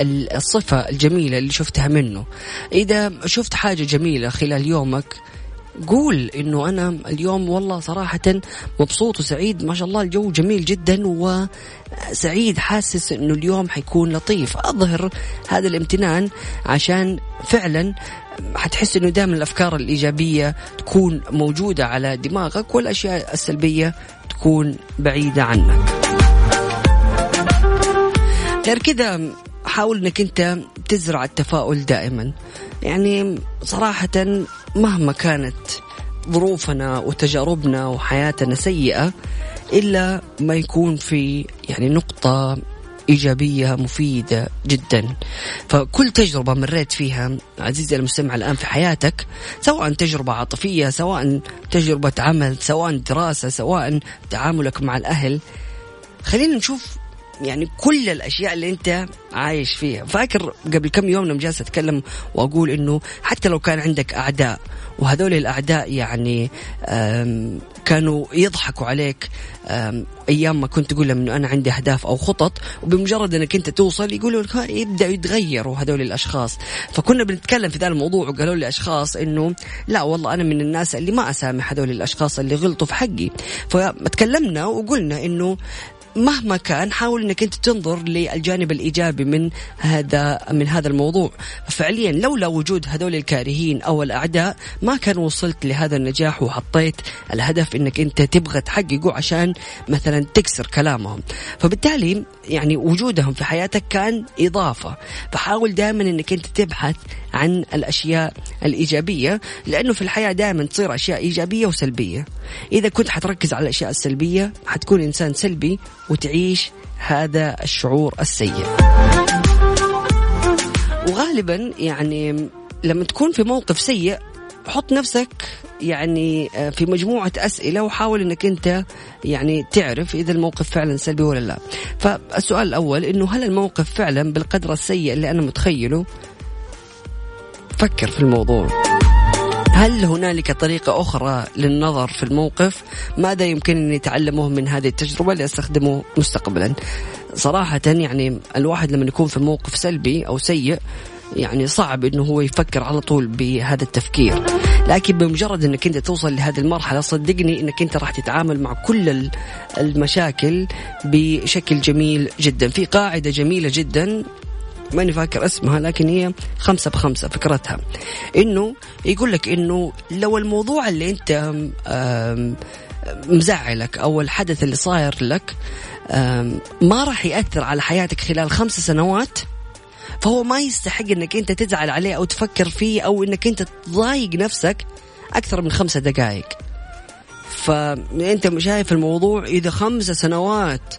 الصفة الجميلة اللي شفتها منه. إذا شفت حاجة جميلة خلال يومك قول إنه أنا اليوم والله صراحة مبسوط وسعيد. ما شاء الله الجو جميل جدا وسعيد. حاسس إنه اليوم حيكون لطيف. أظهر هذا الامتنان عشان فعلا حتحس إنه دائما الأفكار الإيجابية تكون موجودة على دماغك والأشياء السلبية تكون بعيدة عنك. غير كذا حاول إنك أنت تزرع التفاؤل دائما. يعني صراحة مهما كانت ظروفنا وتجاربنا وحياتنا سيئة إلا ما يكون في يعني نقطة إيجابية مفيدة جدا. فكل تجربة مريت فيها عزيزي المستمع الآن في حياتك سواء تجربة عاطفية سواء تجربة عمل سواء دراسة سواء تعاملك مع الأهل خلينا نشوف يعني كل الأشياء اللي أنت عايش فيها. فاكر قبل كم يوم لما جالس أتكلم وأقول إنه حتى لو كان عندك أعداء وهذول الأعداء يعني كانوا يضحكوا عليك أيام ما كنت تقول لهم إنه أنا عندي أهداف أو خطط وبمجرد إنك أنت توصل يقولوا لك يبدأوا يتغيروا هذول الأشخاص. فكنا بنتكلم في ذا الموضوع وقالوا لي أشخاص إنه لا والله أنا من الناس اللي ما أسامح هذول الأشخاص اللي غلطوا في حقي. فتكلمنا وقلنا إنه مهما كان حاول إنك أنت تنظر للجانب الإيجابي من هذا من هذا الموضوع. فعليا لولا وجود هذول الكارهين أو الأعداء ما كان وصلت لهذا النجاح وحطيت الهدف إنك أنت تبغى تحققه عشان مثلا تكسر كلامهم. فبالتالي يعني وجودهم في حياتك كان إضافة. فحاول دائما إنك أنت تبحث عن الأشياء الإيجابية لأنه في الحياة دائما تصير أشياء إيجابية وسلبية. إذا كنت حتركز على الأشياء السلبية حتكون إنسان سلبي وتعيش هذا الشعور السيء. وغالبا يعني لما تكون في موقف سيء حط نفسك يعني آه، في مجموعة أسئلة وحاول أنك أنت يعني تعرف إذا الموقف فعلا سلبي ولا لا. فالسؤال الأول أنه هل الموقف فعلا بالقدر السيء اللي أنا متخيله؟ فكر في الموضوع. هل هنالك طريقة أخرى للنظر في الموقف؟ ماذا يمكنني أتعلمه من هذه التجربة لأستخدمه مستقبلا؟ صراحة يعني الواحد لما يكون في موقف سلبي أو سيء يعني صعب إنه هو يفكر على طول بهذا التفكير. لكن بمجرد إنك أنت توصل لهذه المرحلة صدقني إنك أنت راح تتعامل مع كل المشاكل بشكل جميل جدا. في قاعدة جميلة جدا ماني فاكر اسمها لكن هي خمسة بخمسة فكرتها. إنه يقول لك إنه لو الموضوع اللي أنت مزعلك أو الحدث اللي صاير لك ما راح يأثر على حياتك خلال خمس سنوات فهو ما يستحق إنك أنت تزعل عليه أو تفكر فيه أو إنك أنت تضايق نفسك أكثر من خمسة دقائق. فانت شايف الموضوع إذا خمسة سنوات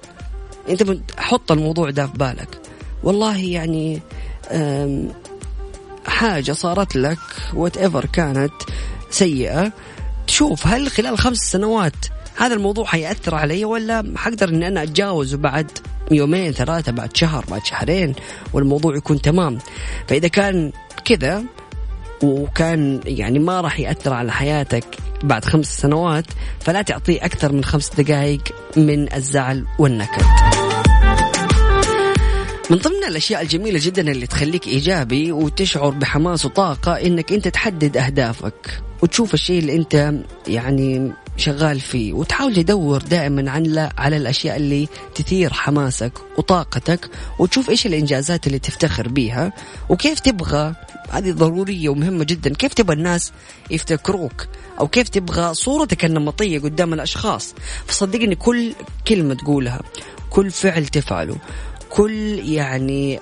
أنت حط الموضوع ده في بالك. والله يعني حاجة صارت لك وات ايفر كانت سيئة تشوف هل خلال خمس سنوات هذا الموضوع حيأثر علي ولا حقدر إني أنا أتجاوزه بعد؟ يومين ثلاثة بعد شهر بعد شهرين والموضوع يكون تمام. فإذا كان كذا وكان يعني ما راح يأثر على حياتك بعد خمس سنوات فلا تعطيه أكثر من خمس دقائق من الزعل والنكد. من ضمن الأشياء الجميلة جدا اللي تخليك إيجابي وتشعر بحماس وطاقة إنك أنت تحدد أهدافك وتشوف الشيء اللي أنت يعني شغال فيه وتحاول تدور دائما عن على الأشياء اللي تثير حماسك وطاقتك وتشوف إيش الإنجازات اللي تفتخر بيها وكيف تبغى هذه ضرورية ومهمة جدا كيف تبغى الناس يفتكروك أو كيف تبغى صورتك النمطية قدام الأشخاص. فصدقني كل كلمة تقولها كل فعل تفعله كل يعني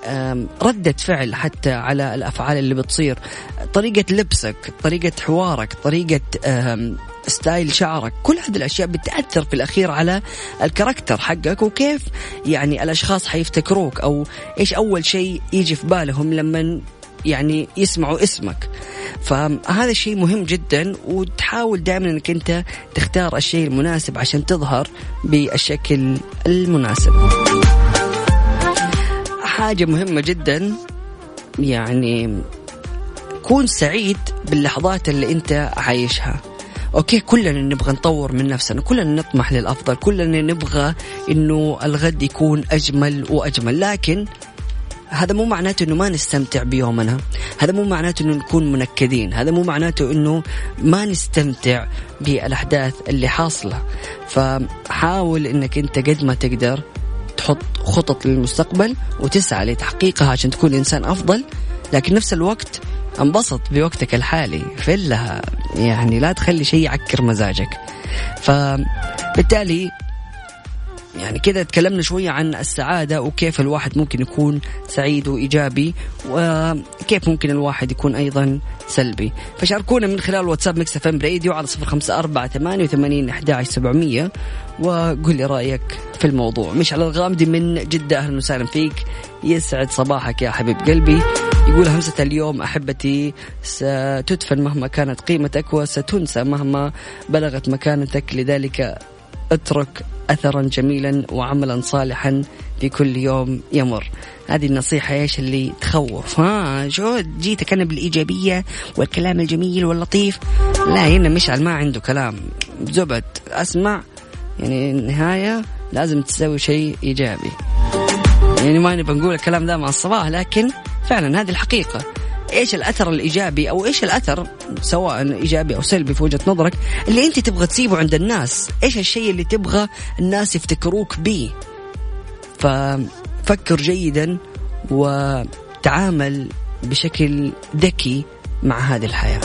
ردة فعل حتى على الأفعال اللي بتصير طريقة لبسك طريقة حوارك طريقة style شعرك. كل هذه الأشياء بتأثر في الأخير على ال character حقك وكيف يعني الأشخاص حيفتكروك أو إيش أول شيء يجي في بالهم لما يعني يسمعوا اسمك. فهذا الشيء مهم جدا وتحاول دائما إنك أنت تختار الشيء المناسب عشان تظهر بالشكل المناسب. حاجة مهمة جدا يعني كون سعيد باللحظات اللي أنت عايشها. أوكي كلنا نبغى نطور من نفسنا كلنا نطمح للأفضل كلنا نبغى إنه الغد يكون أجمل وأجمل. لكن هذا مو معناته إنه ما نستمتع بيومنا هذا مو معناته إنه نكون منكدين هذا مو معناته إنه ما نستمتع بالأحداث اللي حاصلة. فحاول إنك أنت قد ما تقدر تحط خطط للمستقبل وتسعى لتحقيقها عشان تكون إنسان أفضل لكن نفس الوقت انبسط بوقتك الحالي فلها. يعني لا تخلي شيء يعكر مزاجك. فبالتالي يعني كذا تكلمنا شوية عن السعادة وكيف الواحد ممكن يكون سعيد وإيجابي وكيف ممكن الواحد يكون أيضا سلبي. فشاركونا من خلال واتساب Mix FM Radio على صفر خمسة أربعة ثمانية وثمانين أحد سبعمية وقول لي رأيك في الموضوع. مشعل الغامدي من جدة أهلا وسهلا فيك. يسعد صباحك يا حبيب قلبي. يقول همسة اليوم أحبتي ستدفن مهما كانت قيمتك وستنسى مهما بلغت مكانتك. لذلك اترك اثرا جميلا وعملا صالحا في كل يوم يمر. هذه النصيحة إيش اللي تخوف؟ ها شو جيتك أنا بالإيجابية والكلام الجميل واللطيف. لا هنا مشعل ما عنده كلام. زبد أسمع. يعني النهاية لازم تسوي شيء إيجابي. يعني ما نبغى نقول الكلام ذا مع الصباح لكن فعلا هذه الحقيقة. إيش الأثر الإيجابي أو إيش الأثر سواء إيجابي أو سلبي في وجهة نظرك اللي أنت تبغى تسيبه عند الناس؟ إيش الشيء اللي تبغى الناس يفتكروك به ففكر جيدا وتعامل بشكل ذكي مع هذه الحياة.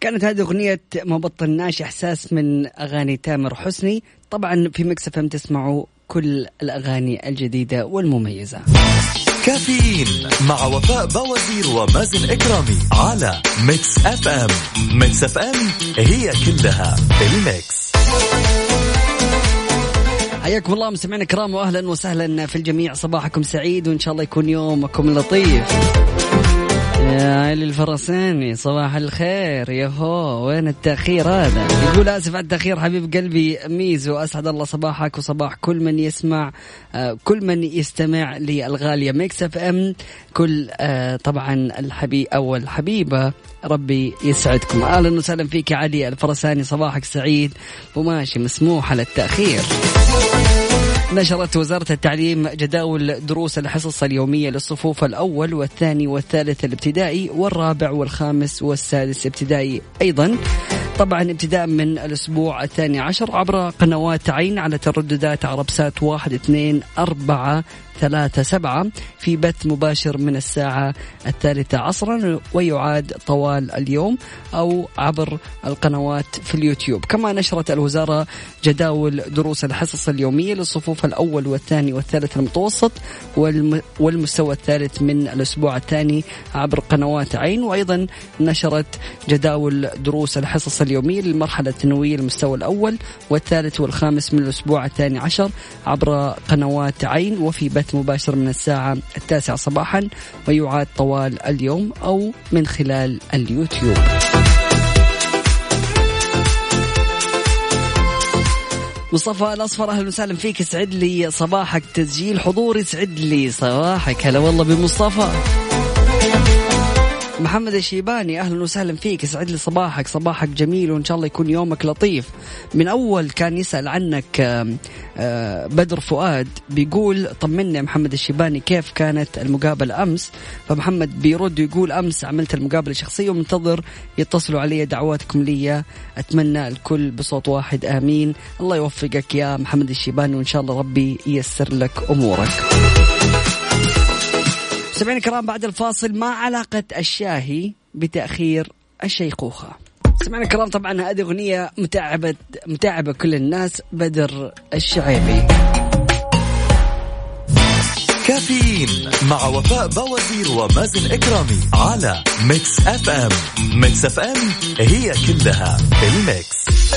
كانت هذه أغنية ما بطلناش إحساس من أغاني تامر حسني. طبعا في Mix FM تسمعوا كل الأغاني الجديدة والمميزة. كافيين مع وفاء بوازير ومازن إكرامي على Mix FM. Mix FM هي كلها ال mix. حياكم الله مستمعينا الكرام واهلا وسهلا في الجميع. صباحكم سعيد وإن شاء الله يكون يومكم لطيف. يا علي الفرساني صباح الخير. يا هو وين التأخير هذا؟ يقول آسف على التأخير حبيب قلبي ميزو أسعد الله صباحك وصباح كل من يسمع آه، كل من يستمع للغالية Mix FM كل آه، طبعا الحبيب أو الحبيبة ربي يسعدكم. أهلا وسهلا فيك يا علي الفرساني صباحك سعيد وماشي مسموح على التأخير. نشرت وزارة التعليم جداول دروس الحصص اليومية للصفوف الأول والثاني والثالث الابتدائي والرابع والخامس والسادس ابتدائي. أيضا طبعا ابتداء من الأسبوع الثاني عشر عبر قنوات عين على ترددات عربسات واحد اثنين أربعة ثلاثة سبعة في بث مباشر من الساعة الثالثة عصرا ويعاد طوال اليوم أو عبر القنوات في اليوتيوب. كما نشرت الوزارة جداول دروس الحصص اليومية للصفوف الأول والثاني والثالث المتوسط والمستوى الثالث من الأسبوع الثاني عبر قنوات عين. وأيضا نشرت جداول دروس الحصص اليومية للمرحلة الثانوية المستوى الأول والثالث والخامس من الأسبوع الثاني عشر عبر قنوات عين. وفي بث مباشر من الساعة التاسعة صباحا ويعاد طوال اليوم أو من خلال اليوتيوب. مصطفى الأصفر أهلا وسهلا فيك. يسعد لي صباحك تسجيل حضور يسعد لي صباحك. هلا والله بمصطفى. محمد الشيباني أهلا وسهلا فيك. يسعد لي صباحك. صباحك جميل وإن شاء الله يكون يومك لطيف. من أول كان يسأل عنك آه، بدر فؤاد بيقول طمني يا محمد الشيباني كيف كانت المقابلة أمس؟ فمحمد بيرد يقول أمس عملت المقابلة شخصية ومنتظر يتصلوا علي دعواتكم لي أتمنى الكل بصوت واحد آمين. الله يوفقك يا محمد الشيباني وإن شاء الله ربي ييسر لك أمورك. مستمعينا الكرام بعد الفاصل ما علاقة الشاهي بتأخير الشيخوخة. سمعنا الكرام طبعا هذه أغنية متعبة متعبة كل الناس بدر الشعيبي. كافيين مع وفاء بوازير ومازن إكرامي على Mix FM. Mix FM هي كلها ال mix.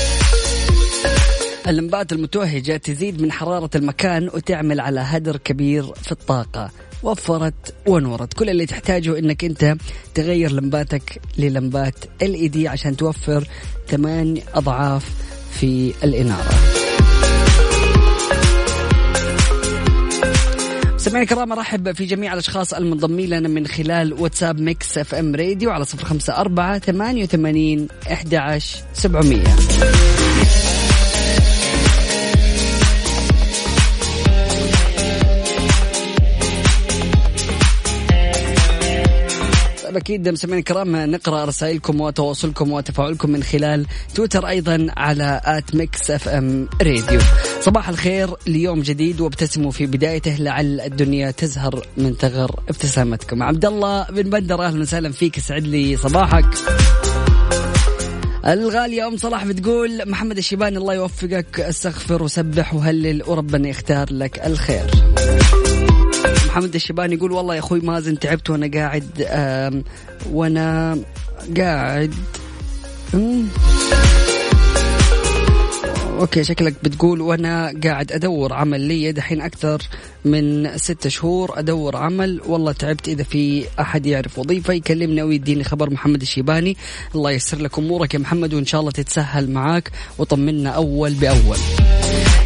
اللمبات المتوهجة تزيد من حرارة المكان وتعمل على هدر كبير في الطاقة. وفرت ونورت. كل اللي تحتاجه إنك أنت تغير لمباتك للمبات LED عشان توفر ثمان أضعاف في الإنارة. سمعنا الكرام أرحب في جميع الأشخاص المنضمين لنا من خلال واتساب Mix FM Radio على صفر خمسة أربعة ثمانية وثمانين إحدى عشر سبعمئه طيب أكيد مستمعينا الكرام نقرأ رسائلكم وتواصلكم وتفاعلكم من خلال تويتر أيضا على at Mix FM Radio. صباح الخير ليوم جديد وابتسموا في بدايته لعل الدنيا تزهر من ثغر ابتسامتكم. عبد الله بن بندر أهلا وسهلا فيك يسعد لي صباحك. الغالية أم صلاح بتقول محمد الشيباني الله يوفقك استغفر وسبح وهلل وربنا يختار لك الخير. محمد الشيباني يقول والله يا أخوي مازن تعبت وأنا قاعد وأنا قاعد okay شكلك بتقول وأنا قاعد أدور عمل لي دحين أكثر من ستة شهور أدور عمل. والله تعبت إذا في أحد يعرف وظيفة يكلمني أو يديني خبر محمد الشيباني. الله ييسر لك أمورك يا محمد وإن شاء الله تتسهل معاك وطمنا أول بأول.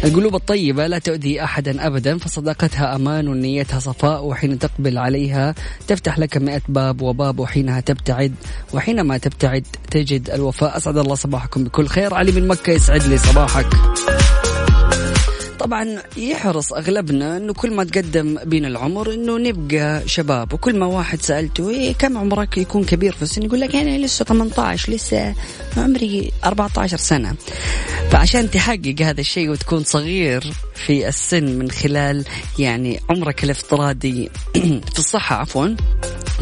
القلوب الطيبة لا تؤذي أحدا أبدا فصداقتها أمان ونيتها صفاء وحين تقبل عليها تفتح لك مئة باب وباب وحينها تبتعد وحينما تبتعد تجد الوفاء. أسعد الله صباحكم بكل خير. علي من مكة يسعد لي صباحك. طبعا يحرص أغلبنا إنه كل ما تقدم بين العمر إنه نبقى شباب وكل ما واحد سألته إيه كم عمرك؟ يكون كبير في السن يقول لك أنا لسه 18 لسه عمري 14 سنة. فعشان تحقق هذا الشيء وتكون صغير في السن من خلال يعني عمرك الافتراضي في الصحة عفوا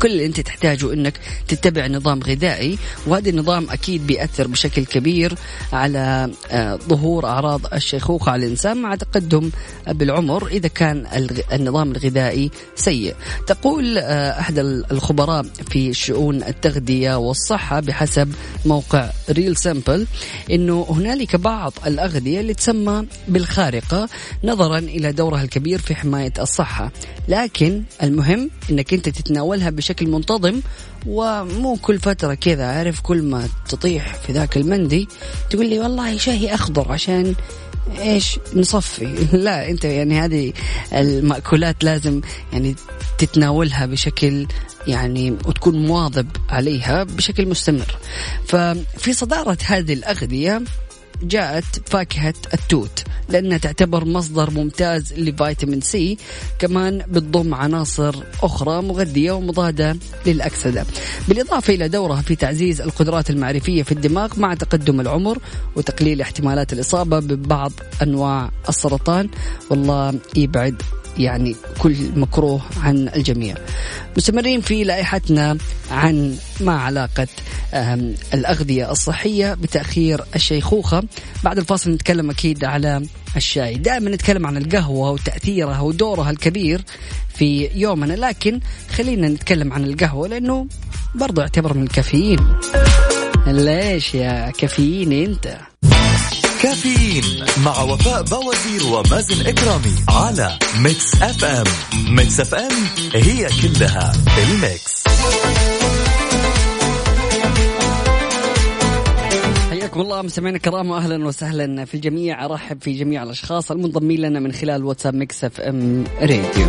كل اللي أنت تحتاجه إنك تتبع نظام غذائي وهذا النظام أكيد بيأثر بشكل كبير على آه، ظهور أعراض الشيخوخة على الإنسان مع تقدم بالعمر إذا كان النظام الغذائي سيء. تقول آه، أحد الخبراء في شؤون التغذية والصحة بحسب موقع Real Simple إنه هنالك بعض الأغذية اللي تسمى بالخارقة نظرا إلى دورها الكبير في حماية الصحة، لكن المهم إنك أنت تتناولها بشكل منتظم ومو كل فترة كذا عارف كل ما تطيح في ذاك المندي تقول لي والله شاهي أخضر عشان إيش؟ نصفي. لا أنت يعني هذه المأكولات لازم يعني تتناولها بشكل يعني وتكون مواظب عليها بشكل مستمر. ففي صدارة هذه الأغذية جاءت فاكهة التوت لأنها تعتبر مصدر ممتاز لفيتامين سي كمان بتضم عناصر أخرى مغذية ومضادة للأكسدة. بالإضافة إلى دورها في تعزيز القدرات المعرفية في الدماغ مع تقدم العمر وتقليل احتمالات الإصابة ببعض أنواع السرطان. والله يبعد يعني كل مكروه عن الجميع. مستمرين في لائحتنا عن ما علاقة الأغذية الصحية بتأخير الشيخوخة. بعد الفاصل نتكلم أكيد على الشاي. دائما نتكلم عن القهوة وتأثيرها ودورها الكبير في يومنا لكن خلينا نتكلم عن القهوة لأنه برضو يعتبر من الكافيين. ليش يا كافيين أنت؟ كافيين مع وفاء بوازير ومازن إكرامي على Mix FM. Mix FM هي كلها ال mix. حياكم الله مستمعينا الكرام واهلا وسهلا في الجميع أرحب في جميع الأشخاص المنضمين لنا من خلال واتساب Mix FM Radio.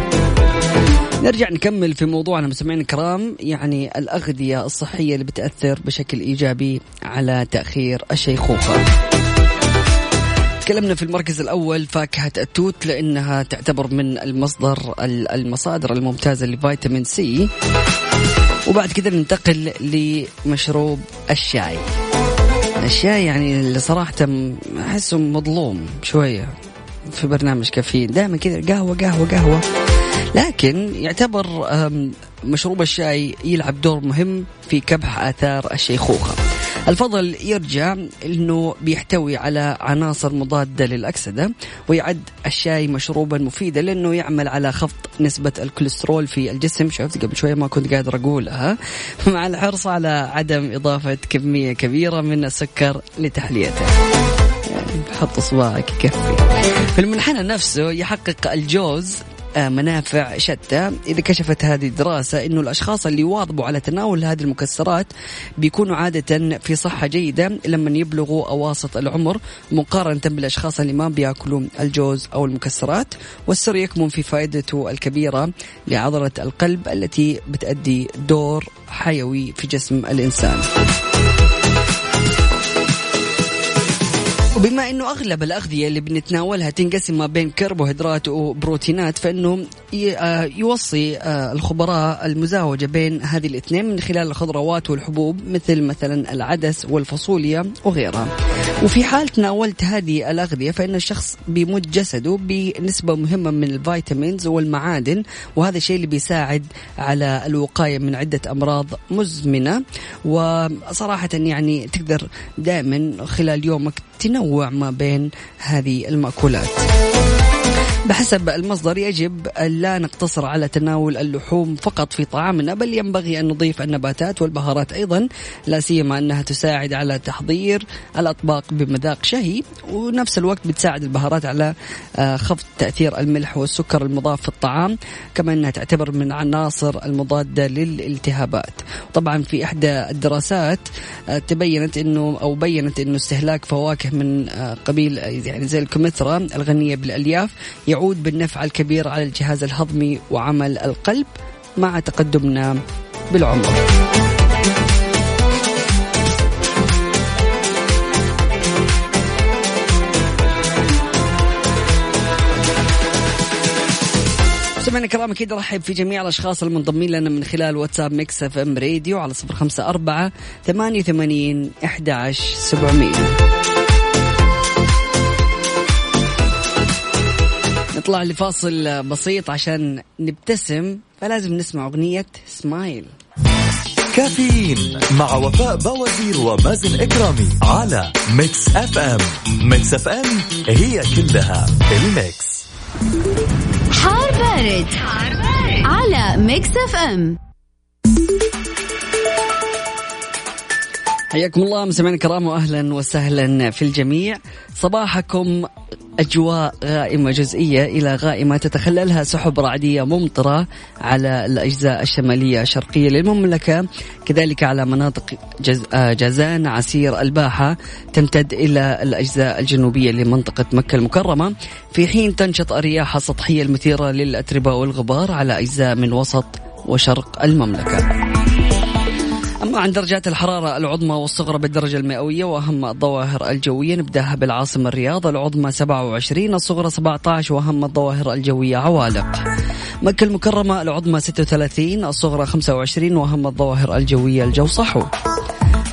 نرجع نكمل في موضوعنا مستمعينا الكرام يعني الأغذية الصحية اللي بتأثر بشكل إيجابي على تأخير الشيخوخة. تكلمنا في المركز الأول فاكهة التوت لأنها تعتبر من المصدر المصادر الممتازة لفيتامين سي. وبعد كده ننتقل لمشروب الشاي. الشاي يعني اللي صراحة أحسه مظلوم شوية في برنامج كافيين. دائما كذا قهوة قهوة قهوة. لكن يعتبر مشروب الشاي يلعب دور مهم في كبح آثار الشيخوخة. الفضل يرجع إنه بيحتوي على عناصر مضادة للأكسدة ويعد الشاي مشروبا مفيدا لأنه يعمل على خفض نسبة الكوليسترول في الجسم. شفت قبل شوية ما كنت قادر أقولها. مع الحرص على عدم إضافة كمية كبيرة من السكر لتحليته. يعني حط صباعك يكفي. في المنحنى نفسه يحقق الجوز منافع شتى. إذا كشفت هذه الدراسة أنه الأشخاص اللي يواظبوا على تناول هذه المكسرات بيكونوا عادة في صحة جيدة لما يبلغوا أواسط العمر مقارنة بالأشخاص اللي ما بياكلوا الجوز أو المكسرات. والسر يكمن في فائدته الكبيرة لعضلة القلب التي بتأدي دور حيوي في جسم الإنسان. وبما إنه أغلب الأغذية اللي بنتناولها تنقسم ما بين كربوهيدرات وبروتينات فإنه آه، يوصي آه، الخبراء المزاوجة بين هذه الاثنين من خلال الخضروات والحبوب مثل مثلا العدس والفاصوليا وغيرها. وفي حال تناولت هذه الأغذية فإن الشخص بيمد جسده بنسبة مهمة من الفيتامينز والمعادن وهذا الشيء اللي بيساعد على الوقاية من عدة أمراض مزمنة وصراحه يعني تقدر دائما خلال يومك تنوع ما بين هذه المأكولات. بحسب المصدر يجب لا نقتصر على تناول اللحوم فقط في طعامنا بل ينبغي أن نضيف النباتات والبهارات أيضا لا سيما أنها تساعد على تحضير الأطباق بمذاق شهي ونفس الوقت بتساعد البهارات على آه، خفض تأثير الملح والسكر المضاف في الطعام كما أنها تعتبر من عناصر المضادة للالتهابات. طبعا في إحدى الدراسات آه، تبينت أنه أو بينت أنه استهلاك فواكه من آه، قبيل يعني زي الكمثرى الغنية بالألياف يعود بالنفع الكبير على الجهاز الهضمي وعمل القلب مع تقدمنا بالعمر. سمعنا كرام أكيد رحب في جميع الأشخاص المنضمين لنا من خلال واتساب Mix FM Radio على صفر خمسة أربعة ثمانية وثمانين أحد عشر سبعمية. نطلع لفاصل بسيط عشان نبتسم فلازم نسمع أغنية سمايل كافيين مع وفاء بوازير ومازن إكرامي على ميكس اف ام ميكس اف ام هي كلها الميكس. حار بارد, حار بارد. على ميكس اف ام حياكم الله مستمعينا الكرام واهلا وسهلا في الجميع. صباحكم أجواء غائمه جزئية إلى غائمة تتخللها سحب رعدية ممطرة على الأجزاء الشمالية الشرقية للمملكة. كذلك على مناطق جز... آه، جازان عسير الباحة تمتد إلى الأجزاء الجنوبية لمنطقة مكة المكرمة. في حين تنشط الرياح السطحيه المثيرة للأتربة والغبار على أجزاء من وسط وشرق المملكة. عن درجات الحرارة العظمى والصغرى بالدرجة المئوية وأهم الظواهر الجوية. نبدأها بالعاصمة الرياض العظمى 27 الصغرى 17 وأهم الظواهر الجوية عوالق. مكة المكرمة العظمى 36 الصغرى 25 وأهم الظواهر الجوية الجو صحو.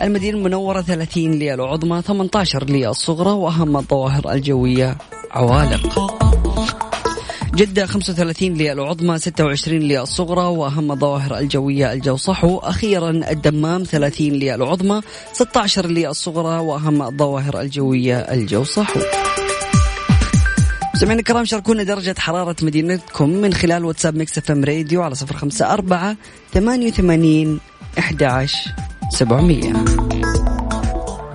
المدينة المنورة 30 للعظمى 18 للصغرى وأهم الظواهر الجوية عوالق. جدة 35 للعظمى 26 للصغرى وأهم الظواهر الجوية الجو صحو أخيرا الدمام 30 للعظمى 16 للصغرى وأهم الظواهر الجوية الجو صحو سمعنا الكرام شاركونا درجة حرارة مدينتكم من خلال واتساب ميكس إف إم راديو على صفر خمسة أربعة ثمانية وثمانين أحد عشر سبعمية.